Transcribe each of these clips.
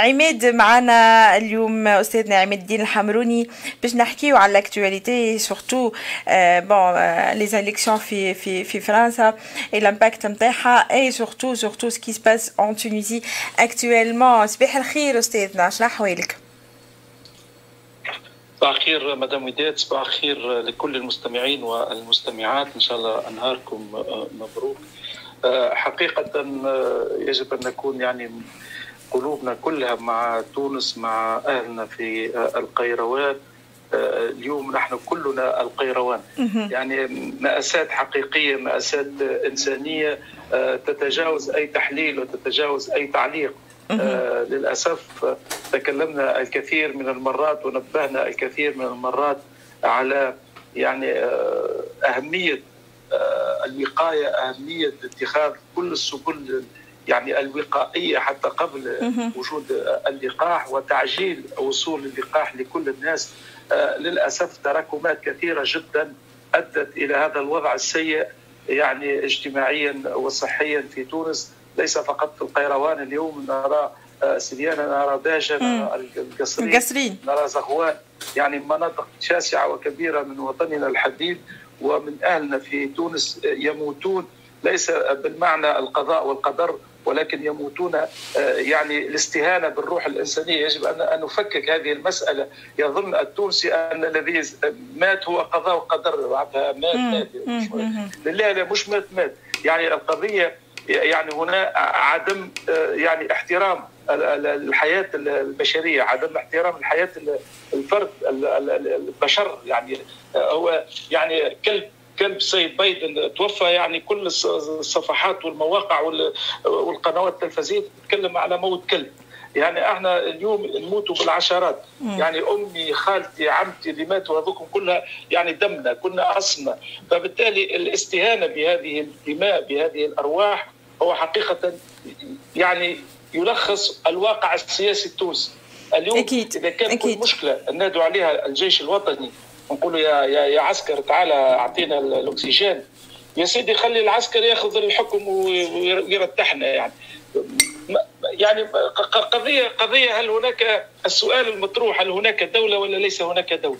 عماد معنا اليوم أستاذنا عماد الدين الحمروني باش نحكيو على l'actualité surtout bon les élections في في في فرنسا et l'impact نتاعها et surtout surtout ce qui se passe en Tunisie actuellement صباح الخير أستاذنا شنو أحوالك؟ صباح الخير مدام وداد صباح الخير لكل المستمعين والمستمعات. إن شاء الله أنهاركم مبروك. حقيقة يجب أن نكون يعني قلوبنا كلها مع تونس مع أهلنا في القيروان. اليوم نحن كلنا القيروان. يعني مأساة حقيقية مأساة إنسانية تتجاوز أي تحليل وتتجاوز أي تعليق. للأسف تكلمنا الكثير من المرات ونبهنا الكثير من المرات على يعني أهمية الوقاية أهمية اتخاذ كل السبل يعني الوقائية حتى قبل وجود اللقاح وتعجيل وصول اللقاح لكل الناس للأسف تراكمات كثيرة جدا أدت إلى هذا الوضع السيء يعني اجتماعيا وصحيا في تونس. ليس فقط في القيروان اليوم نرى سليانة نرى داجة نرى القصرين نرى زغوان. يعني مناطق شاسعة وكبيرة من وطننا الحبيب ومن أهلنا في تونس يموتون. ليس بالمعنى القضاء والقدر ولكن يموتون يعني الاستهانة بالروح الإنسانية. يجب ان نفكك هذه المسألة. يظن التونسي أن الذي مات هو قضاء وقدر مات مات لا لا مش مات مات. يعني القضية يعني هنا عدم يعني احترام الحياة البشرية عدم احترام الحياة الفرد البشر. يعني هو يعني كلب كلب السيد بايدن توفى يعني كل الصفحات والمواقع والقنوات التلفزيونيه تتكلم على موت كلب يعني إحنا اليوم نموتوا بالعشرات مم. يعني أمي خالتي عمتي اللي ماتوا هذوكم كلها يعني دمنا كنا اصلنا فبالتالي الاستهانة بهذه الدماء بهذه الأرواح هو حقيقة يعني يلخص الواقع السياسي التونسي اليوم أكيد. إذا كان أكيد. كل مشكلة نادوا عليها الجيش الوطني نقولوا يا يا يا عسكر تعالى أعطينا الأكسجين يا سيدي خلي العسكر ياخذ الحكم ويرتحنا يعني يعني قضيه قضية هل هناك السؤال المطروح هل هناك دولة ولا ليس هناك دولة؟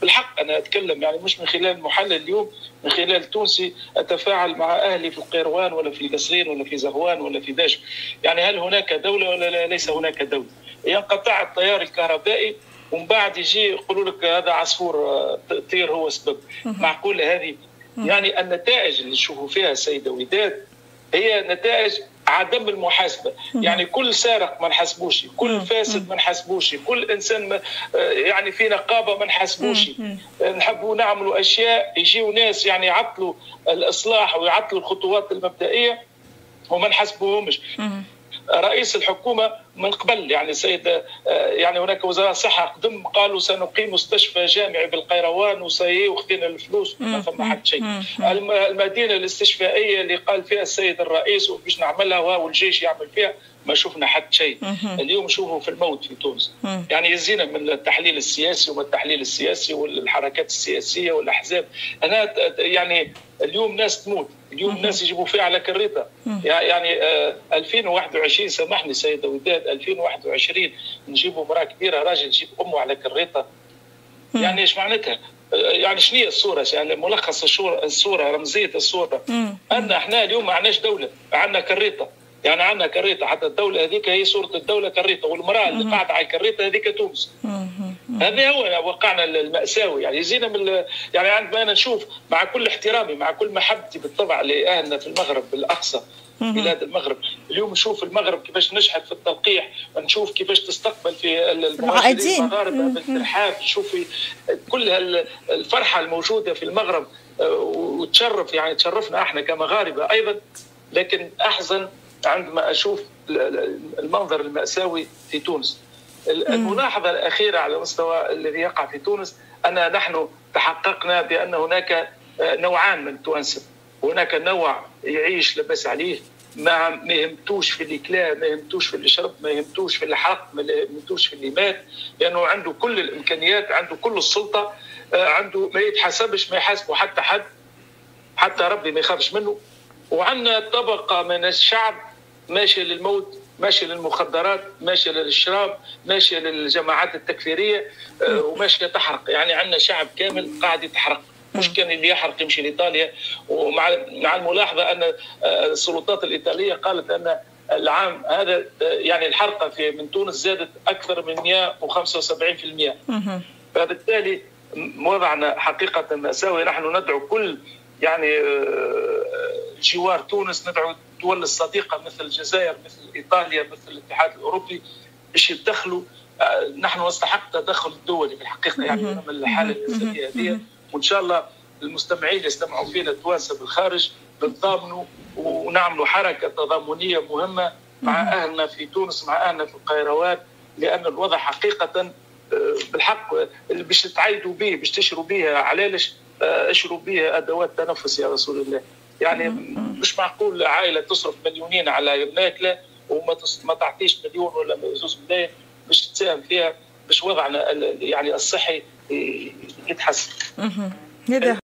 بالحق أنا أتكلم يعني مش من خلال المحلل اليوم من خلال تونسي أتفاعل مع أهلي في القيروان ولا في قصرين ولا في زهوان ولا في داش يعني هل هناك دولة ولا ليس هناك دولة؟ ينقطع التيار الكهربائي ومن بعد يجي يقولوا لك هذا عصفور طير هو سبب. معقوله هذه؟ يعني النتائج اللي نشوفوا فيها السيده وداد هي نتائج عدم المحاسبة. يعني كل سارق ما نحاسبوش كل فاسد ما نحاسبوش كل إنسان ما يعني في نقابة ما نحاسبوش. نحبوا نعملوا أشياء يجيوا ناس يعني يعطلوا الإصلاح ويعطلوا الخطوات المبدئية وما نحاسبوهمش. رئيس الحكومة من قبل يعني سيد يعني هناك وزراء صحه قدم قالوا سنقيم مستشفى جامعي بالقيروان وسي وخذينا الفلوس ما فما حد شيء. المدينة الاستشفائية اللي قال فيها السيد الرئيس وباش نعملها والجيش يعمل فيها ما شفنا حد شيء. اليوم شوفوا في الموت في تونس. يعني يزينا من التحليل السياسي وما التحليل السياسي والحركات السياسية والأحزاب. أنا يعني اليوم ناس تموت. اليوم الناس يجيبوا فيها على كريطة. يعني آه 2021 سامحني سيدة وداد 2021 نجيبوا امراه كبيرة راجل يجيب أمه على كريطة. يعني إيش معناتها؟ يعني شنو هي الصورة؟ يعني ملخص الصورة الصورة رمزية الصورة. أن إحنا اليوم ما عندناش دولة عندنا كريطة. يعني عندنا كريطة حتى الدولة هذيك هي صورة الدولة كريطة. والمرأة اللي قاعدة على الكريطه هذيك تونس. هذا هو واقعنا المأساوي. يعني يزينا من يعني عندما أنا نشوف مع كل احترامي مع كل محبتي بالطبع لأهلنا في المغرب بالأقصى بلاد المغرب. اليوم نشوف المغرب كيفاش نجحت في التلقيح نشوف كيفاش تستقبل في المهاجرين المغاربة بالترحاب نشوف كل الفرحة الموجودة في المغرب وتشرف يعني تشرفنا إحنا كمغاربة أيضا لكن أحزن عندما أشوف المنظر المأساوي في تونس. الملاحظه الأخيرة على مستوى الذي يقع في تونس أن نحن تحققنا بأن هناك نوعان من التوانسه هناك نوع يعيش لبس عليه ما ما يهمتوش في اللي ما يهمتوش في اللي شرب ما يهمتوش في اللي ما يهمتوش في اللي مات لأنه عنده كل الإمكانيات عنده كل السلطة عنده ما يتحاسبش ما يحاسبه حتى حد حتى ربي ما يخافش منه. وعندنا طبقة من الشعب ماشية للموت ماشيه للمخدرات ماشيه للشراب ماشيه للجماعات التكفيرية آه، وماشيه تحرق يعني عندنا شعب كامل قاعد يتحرق. مش كان اللي يحرق يمشي لإيطاليا. ومع مع الملاحظة أن آه، السلطات الإيطالية قالت أن العام هذا يعني الحرقة في من تونس زادت أكثر من 175% فبالتالي وضعنا حقيقة ماساوي نحن ندعو كل يعني جوار تونس ندعو الدول الصديقة مثل الجزائر مثل إيطاليا مثل الاتحاد الأوروبي باش يدخلوا نحن نستحق تدخل الدولي في الحقيقة يعني من الحالة الانسانيه هذه. وإن شاء الله المستمعين يستمعوا فينا توانسه بالخارج نتضامنوا ونعملوا حركة تضامنية مهمة مع أهلنا في تونس مع أهلنا في القيروان لأن الوضع حقيقة آه، بالحق اللي باش تعيدوا به باش تشروا بها علالش آه، اشروا بها أدوات تنفس يا رسول الله. يعني مش معقول عائلة تصرف مليونين على ماكله وما ما تعطيش مليون ولا زوج ملايين باش تساهم فيها باش وضعنا يعني الصحي يتحسن. هذا